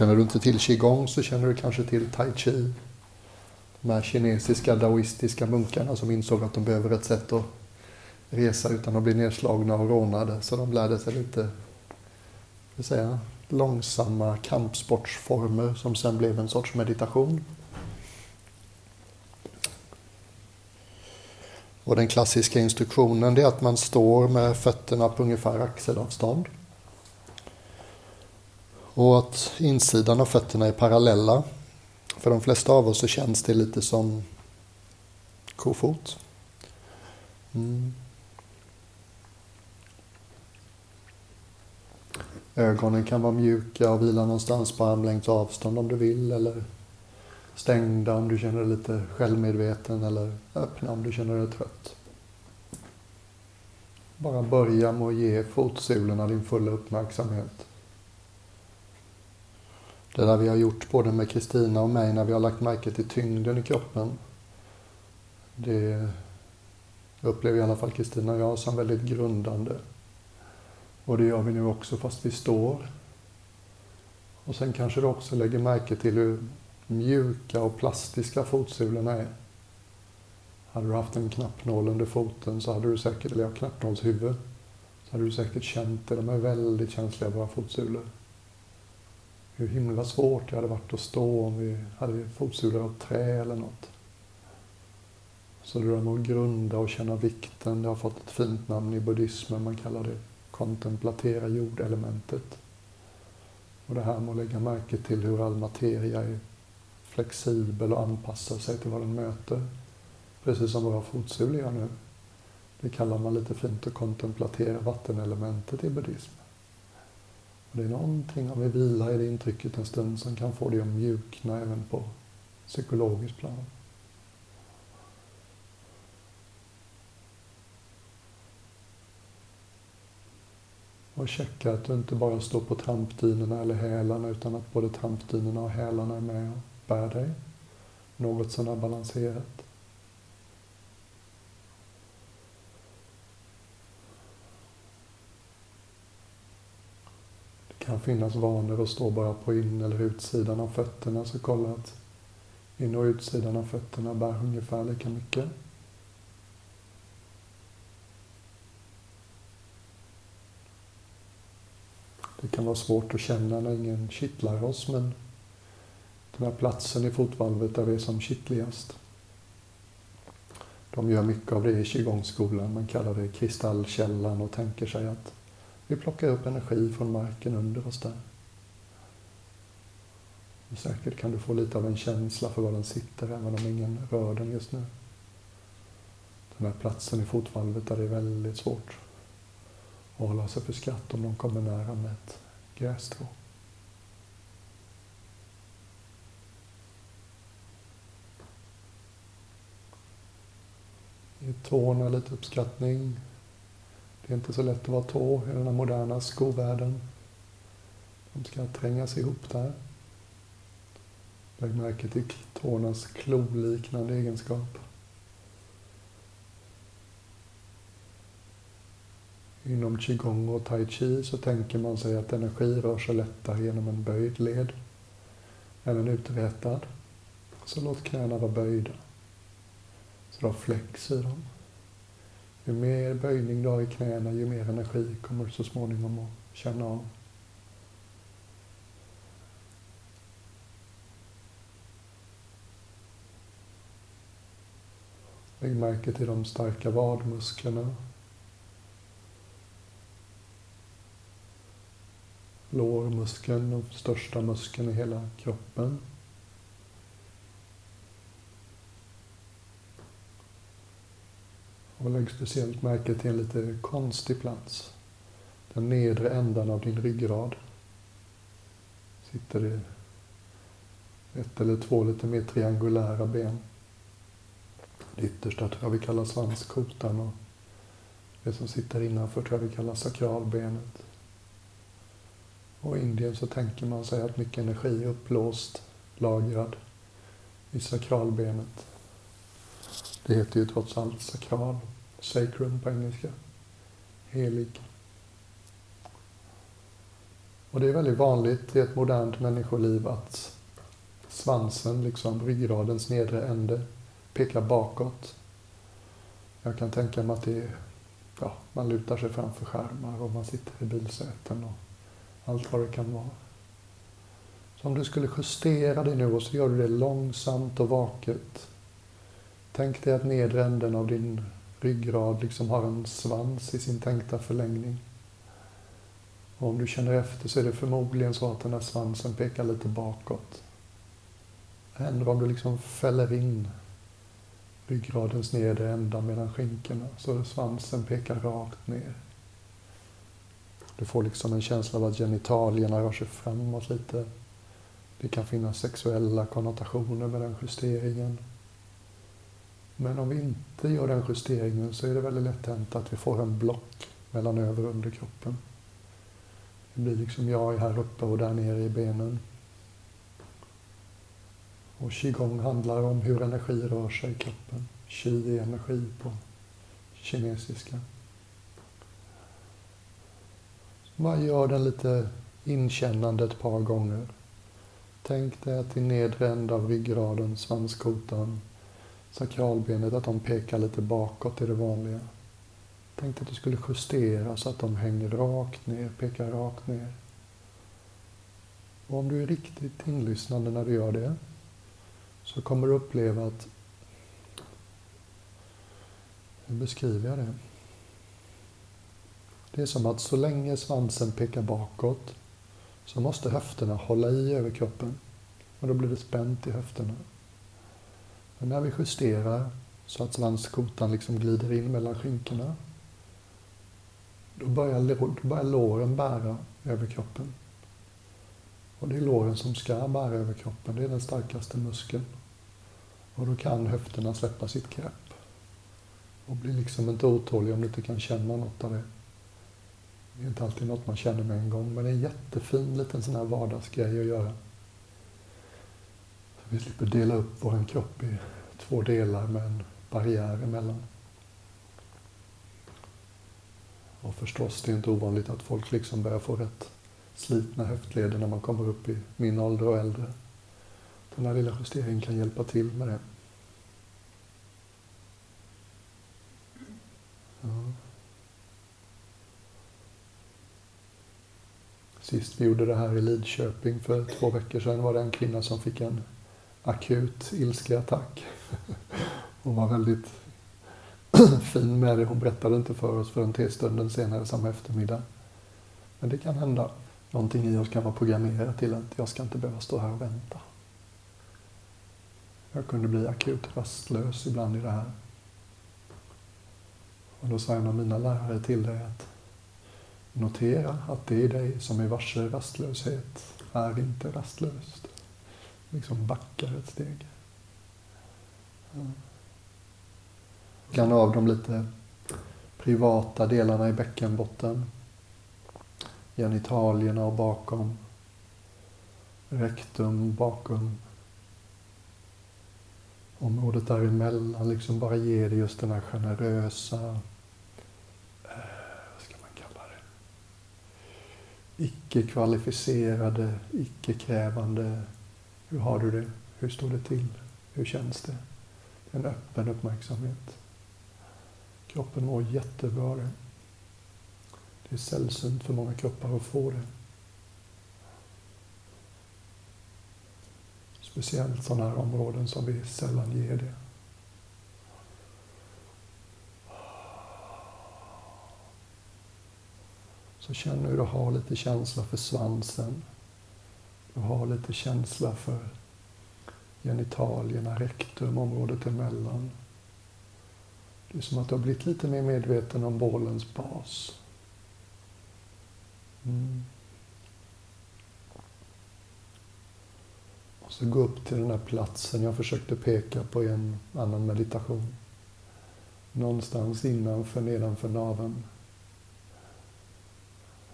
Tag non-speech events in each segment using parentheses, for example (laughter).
Känner du inte till qigong så känner du kanske till tai chi. De här kinesiska daoistiska munkarna som insåg att de behöver ett sätt att resa utan att bli nedslagna och rånade. Så de lärde sig lite vill säga, långsamma kampsportsformer som sen blev en sorts meditation. Och den klassiska instruktionen är att man står med fötterna på ungefär axelavstånd. Och att insidan av fötterna är parallella. För de flesta av oss så känns det lite som kofot. Mm. Ögonen kan vara mjuka och vila någonstans på armlängds avstånd om du vill. Eller stängda om du känner dig lite självmedveten. Eller öppna om du känner dig trött. Bara börja med att ge fotsulorna din fulla uppmärksamhet. Det där vi har gjort både med Kristina och mig när vi har lagt märke till tyngden i kroppen. Det upplever i alla fall Kristina och jag som väldigt grundande. Och det gör vi nu också fast vi står. Och sen kanske du också lägger märke till hur mjuka och plastiska fotsulorna är. Hade du haft en knappnål under foten så hade du säkert, eller ja, knappnålshuvud, så hade du säkert känt det. De är väldigt känsliga, våra fotsulor. Hur himla svårt det hade varit att stå om vi hade fotsulor av trä eller något. Så det där med att grunda och känna vikten, det har fått ett fint namn i buddhismen. Man kallar det kontemplatera jordelementet. Och det här med att lägga märke till hur all materia är flexibel och anpassar sig till vad den möter. Precis som våra fotsulor gör nu. Det kallar man lite fint att kontemplatera vattenelementet i buddhismen. Och det är någonting om vi vilar i det intrycket en stund som kan få dig att mjukna även på psykologiskt plan. Och checka att du inte bara står på trampdynorna eller hälarna utan att både trampdynorna och hälarna är med och bär dig något sådär balanserat. Kan finnas vanor att stå bara på in eller utsidan av fötterna så kolla att in och utsidan av fötterna bär ungefär lika mycket. Det kan vara svårt att känna när ingen kittlar oss, men den här platsen i fotvalvet där vi är som kittligast. De gör mycket av det i qigong-skolan. Man kallar det kristallkällan och tänker sig att vi plockar upp energi från marken under oss där. Och säkert kan du få lite av en känsla för var den sitter, även om ingen rör den just nu. Den här platsen i fotvalvet där det är väldigt svårt att hålla sig för skratt om de kommer nära med ett grässtrå. Ge tårna lite uppskattning. Det är inte så lätt att vara tå i den här moderna skovärlden. De ska trängas ihop där. Lägg märke till tårnas kloliknande egenskap. Inom qigong och tai chi så tänker man sig att energi rör sig lättare genom en böjd led än en uträtad. Så låt knäna vara böjda. Så du har flex i dem. Ju mer böjning du har i knäna, ju mer energi kommer du så småningom att känna av. Lägg märke till de starka vadmusklerna lårmuskeln, den största muskeln i hela kroppen. Och lägg speciellt märke till en lite konstig plats. Den nedre ändan av din ryggrad. Sitter det ett eller två lite mer triangulära ben. Det yttersta tror jag vi kallar svanskotan och det som sitter innanför tror jag vi kallar sakralbenet. Och i Indien så tänker man sig att mycket energi är upplåst, lagrad i sakralbenet. Det heter ju trots allt sakral, sacrum på engelska. Helig. Och det är väldigt vanligt i ett modernt människoliv att svansen, liksom ryggradens nedre ände, pekar bakåt. Jag kan tänka mig att det är, ja, man lutar sig framför skärmar och man sitter i bilsäten och allt vad det kan vara. Så om du skulle justera dig nu och så gör du det långsamt och vaket. Tänk dig att nedre änden av din ryggrad liksom har en svans i sin tänkta förlängning. Och om du känner efter så är det förmodligen så att den här svansen pekar lite bakåt. Eller om du liksom fäller in ryggradens nedre ända mellan skinkorna så svansen pekar rakt ner. Du får liksom en känsla av att genitalierna rör sig framåt lite. Det kan finnas sexuella konnotationer med den justeringen. Men om vi inte gör den justeringen så är det väldigt lätt hänt att vi får en block mellan över och underkroppen. Det blir liksom jag är här uppe och där nere i benen. Och qigong handlar om hur energi rör sig i kroppen. Qi är energi på kinesiska. Så bara gör den lite inkännande ett par gånger. Tänk dig att i nedre ända av ryggraden, svanskotan, sakralbenet, att de pekar lite bakåt i det vanliga. Tänkte att du skulle justera så att de hänger rakt ner, pekar rakt ner. Och om du är riktigt inlyssnande när du gör det så kommer du uppleva att... Hur beskriver jag det? Det är som att så länge svansen pekar bakåt så måste höfterna hålla i över kroppen. Och då blir det spänt i höfterna. Men när vi justerar så att svanskotan liksom glider in mellan skinkorna då börjar, då börjar låren bära över kroppen. Och det är låren som ska bära över kroppen. Det är den starkaste muskeln. Och då kan höfterna släppa sitt grepp. Och blir liksom inte otålig om du inte kan känna något av det. Det är inte alltid något man känner med en gång, men det är en jättefin liten sån här vardagsgrej att göra. Vi slipper dela upp vår kropp i två delar med en barriär emellan. Och förstås, det är inte ovanligt att folk liksom börjar få rätt slitna höftleder när man kommer upp i min ålder och äldre. Den här lilla justeringen kan hjälpa till med det. Ja. Sist vi gjorde det här i Lidköping för två veckor sedan var det en kvinna som fick en akut ilskeattack. (laughs) Hon var väldigt (clears throat) fin med det. Hon berättade inte för oss förrän testunden senare samma eftermiddag. Men det kan hända. Någonting i oss kan vara programmerat till att jag ska inte behöva stå här och vänta. Jag kunde bli akut rastlös ibland i det här. Och då sa en av mina lärare till dig att notera att det i dig som är varse rastlöshet är inte rastlöst. Liksom backar ett steg. Kan av de lite privata delarna i bäckenbotten. Genitalierna och bakom. Rektum bakom området däremellan liksom bara ger det just den här generösa, eh, vad ska man kalla det, icke-kvalificerade, icke-krävande, hur har du det? Hur står det till? Hur känns det? En öppen uppmärksamhet. Kroppen mår jättebra det. Det är sällsynt för många kroppar att få det. Speciellt sådana här områden som vi sällan ger det. Så känn hur du har lite känsla för svansen och har lite känsla för genitalierna, rektum, området emellan. Det är som att du har blivit lite mer medveten om bålens bas. Mm. Och så gå upp till den här platsen jag försökte peka på i en annan meditation. Någonstans innanför, nedanför naveln.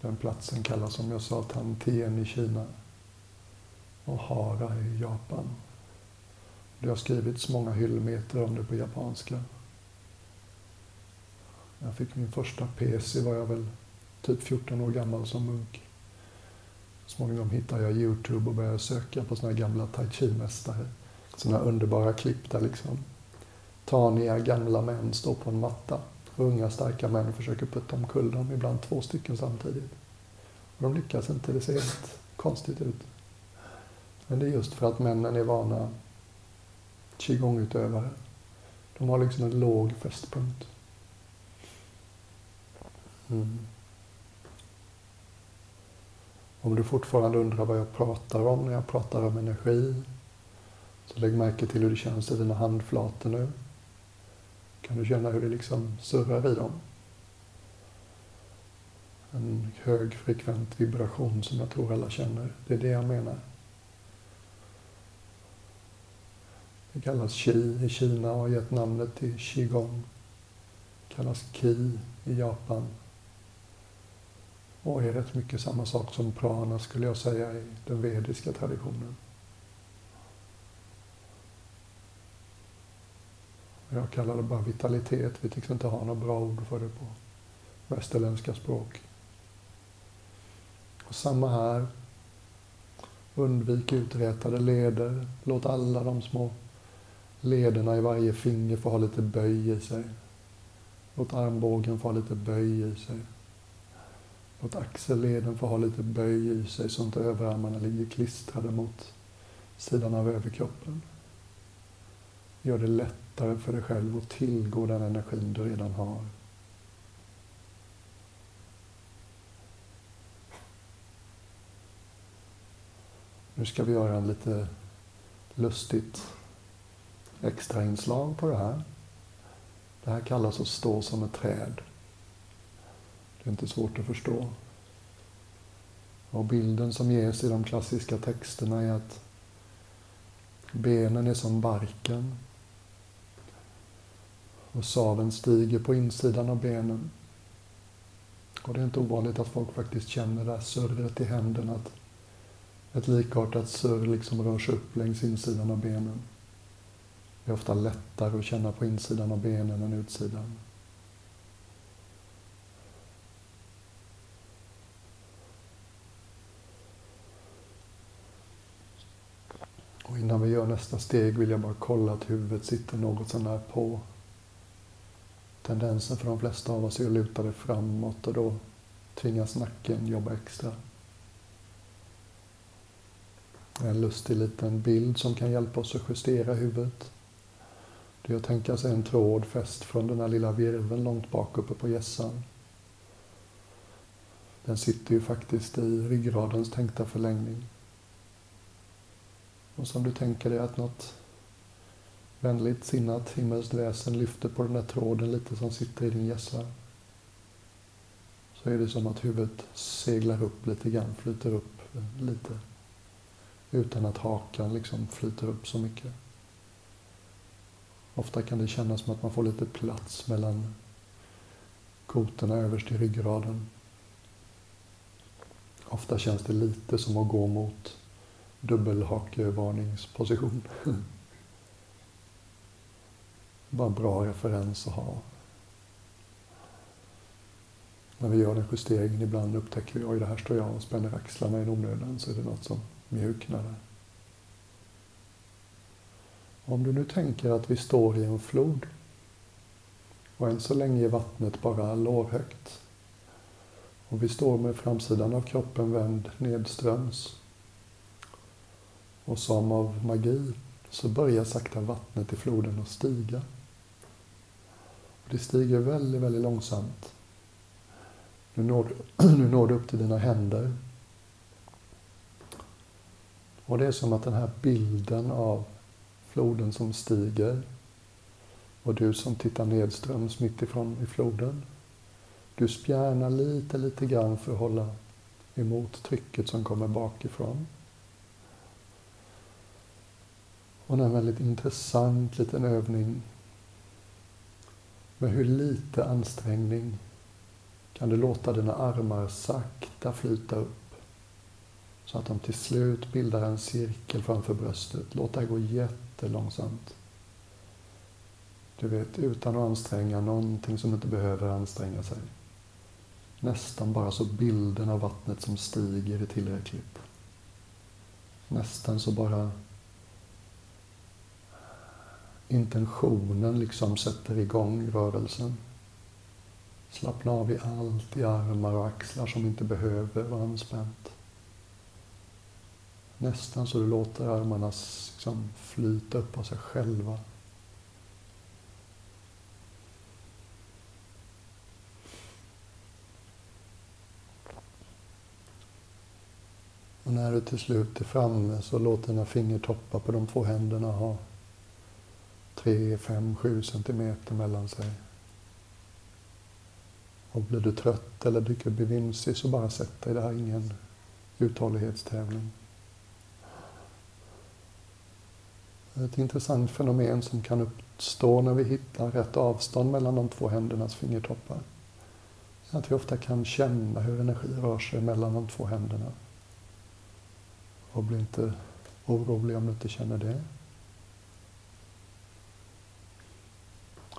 Den platsen kallas som jag sa Tantien i Kina och Hara i Japan. Det har skrivits många hyllmeter om det på japanska. Jag fick min första PC var jag väl typ 14 år gammal som munk. Så småningom hittade jag Youtube och började söka på såna här gamla tai chi-mästare. Såna här underbara klipp där liksom taniga gamla män står på en matta. Unga starka män försöker putta omkull dem, ibland två stycken samtidigt. Och de lyckas inte, det ser helt konstigt ut. Men det är just för att männen är vana qigong-utövare. De har liksom en låg fästpunkt. Mm. Om du fortfarande undrar vad jag pratar om när jag pratar om energi, så lägg märke till hur det känns i dina handflator nu. Kan du känna hur det liksom surrar i dem? En högfrekvent vibration som jag tror alla känner. Det är det jag menar. Det kallas qi i Kina och har gett namnet till qigong. Det kallas ki i Japan. Och är rätt mycket samma sak som prana skulle jag säga i den vediska traditionen. Jag kallar det bara vitalitet. Vi tycks inte ha några bra ord för det på västerländska språk. Och samma här. Undvik uträtade leder. Låt alla de små lederna i varje finger får ha lite böj i sig. Låt armbågen få ha lite böj i sig. Låt axelleden få ha lite böj i sig så inte överarmarna ligger klistrade mot sidan av överkroppen. Gör det lättare för dig själv att tillgå den energin du redan har. Nu ska vi göra en lite lustigt extrainslag på det här. Det här kallas att stå som ett träd. Det är inte svårt att förstå. Och bilden som ges i de klassiska texterna är att benen är som barken och saven stiger på insidan av benen. Och det är inte ovanligt att folk faktiskt känner det här surret i händerna. Att ett likartat surr liksom rör sig upp längs insidan av benen. Det är ofta lättare att känna på insidan av benen än utsidan. Och innan vi gör nästa steg vill jag bara kolla att huvudet sitter något sånär på. Tendensen för de flesta av oss är att luta det framåt och då tvingas nacken jobba extra. En lustig liten bild som kan hjälpa oss att justera huvudet. Det är att tänka sig en tråd fäst från den här lilla virveln långt bak uppe på gässan. Den sitter ju faktiskt i ryggradens tänkta förlängning. Och som du tänker dig att något vänligt sinnat himmelskt väsen lyfter på den där tråden lite som sitter i din gässa. Så är det som att huvudet seglar upp lite grann, flyter upp lite. Utan att hakan liksom flyter upp så mycket. Ofta kan det kännas som att man får lite plats mellan kotorna överst i ryggraden. Ofta känns det lite som att gå mot dubbelhakevarningsposition. (laughs) Bara en bra referens att ha. När vi gör den justeringen ibland upptäcker vi att det här står jag och spänner axlarna i onödan så är det något som mjuknar. Om du nu tänker att vi står i en flod och än så länge är vattnet bara lårhögt och vi står med framsidan av kroppen vänd nedströms och som av magi så börjar sakta vattnet i floden att stiga. Det stiger väldigt, väldigt långsamt. Nu når, (clears throat) nu når du upp till dina händer. Och det är som att den här bilden av floden som stiger och du som tittar nedströms mittifrån i floden. Du spjärnar lite, lite grann för att hålla emot trycket som kommer bakifrån. Och en väldigt intressant liten övning med hur lite ansträngning kan du låta dina armar sakta flyta upp så att de till slut bildar en cirkel framför bröstet. Låt det här gå jättelångsamt. Du vet, utan att anstränga någonting som inte behöver anstränga sig. Nästan bara så bilden av vattnet som stiger är tillräckligt. Nästan så bara intentionen liksom sätter igång rörelsen. Slappna av i allt i armar och axlar som inte behöver vara anspänt. Nästan så du låter armarna liksom flyta upp av sig själva. Och när du till slut är framme så låt dina fingertoppar på de två händerna ha 3, 5, 7 centimeter mellan sig. Och blir du trött eller dyker bli vimsig så bara sätt dig. Det här är ingen uthållighetstävling. Ett intressant fenomen som kan uppstå när vi hittar rätt avstånd mellan de två händernas fingertoppar. Att vi ofta kan känna hur energi rör sig mellan de två händerna. Och bli inte orolig om du inte känner det.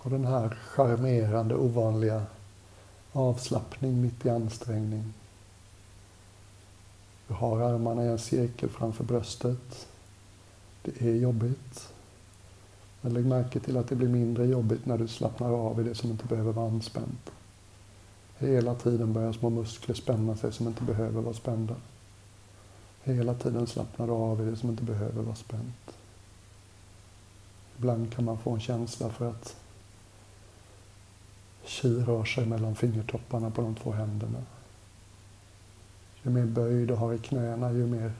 Och den här charmerande, ovanliga avslappning mitt i ansträngning. Du har armarna i en cirkel framför bröstet. Det är jobbigt. Men lägg märke till att det blir mindre jobbigt när du slappnar av i det som inte behöver vara anspänt. Hela tiden börjar små muskler spänna sig som inte behöver vara spända. Hela tiden slappnar du av i det som inte behöver vara spänt. Ibland kan man få en känsla för att Qi rör sig mellan fingertopparna på de två händerna. Ju mer böjd du har i knäna, ju mer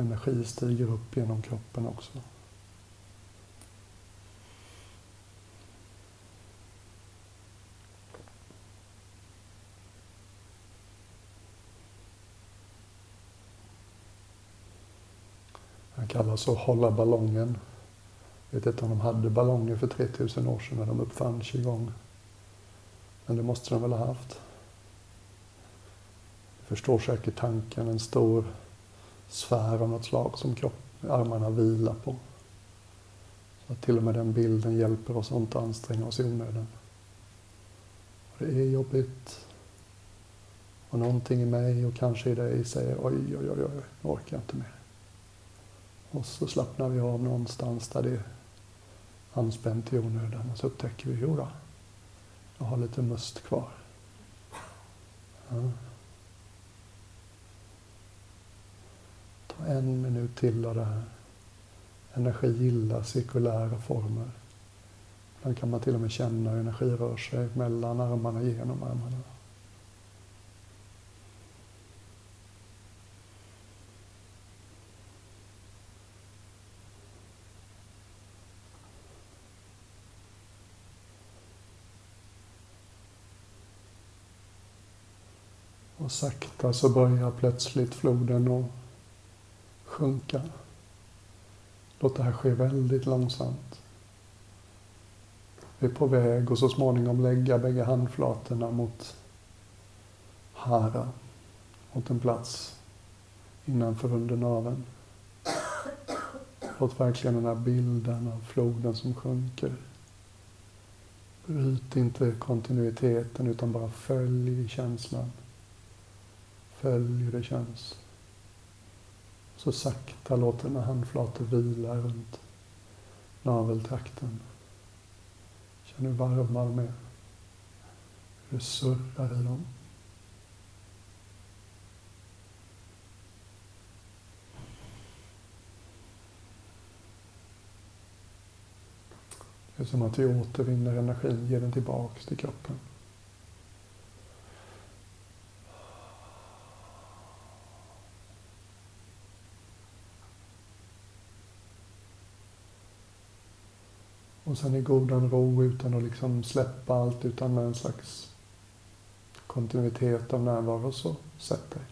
energi stiger upp genom kroppen också. Han kallas att hålla ballongen. Jag vet inte om de hade ballonger för 3000 år sedan när de uppfann qigong. Men det måste de väl ha haft. Du förstår säkert tanken, en stor sfär av något slag som kropp, armarna vilar på. Så att till och med den bilden hjälper oss att inte anstränga oss i onödan. Och det är jobbigt. Och någonting i mig och kanske i dig säger oj, oj, oj, oj, nu orkar jag inte mer. Och så slappnar vi av någonstans där det är anspänt i onödan och så upptäcker vi, jodå, jag har lite must kvar. Ja. En minut till av det här. Energi gillar cirkulära former. Ibland kan man till och med känna hur energi rör sig mellan armarna, genom armarna. Och sakta så börjar plötsligt floden att sjunka. Låt det här ske väldigt långsamt. Vi är på väg och så småningom lägga bägge handflatorna mot Hara, mot en plats innanför under naveln. Låt verkligen den här bilden av floden som sjunker. Bryt inte kontinuiteten utan bara följ känslan. Följ hur det känns. Så sakta låt dina handflator vila runt naveltrakten. Känn hur varma de är. Hur det surrar i dem. Det är som att vi återvinner energin, ger den tillbaks till kroppen. Sen i godan ro utan att liksom släppa allt utan med en slags kontinuitet av närvaro så sätt dig.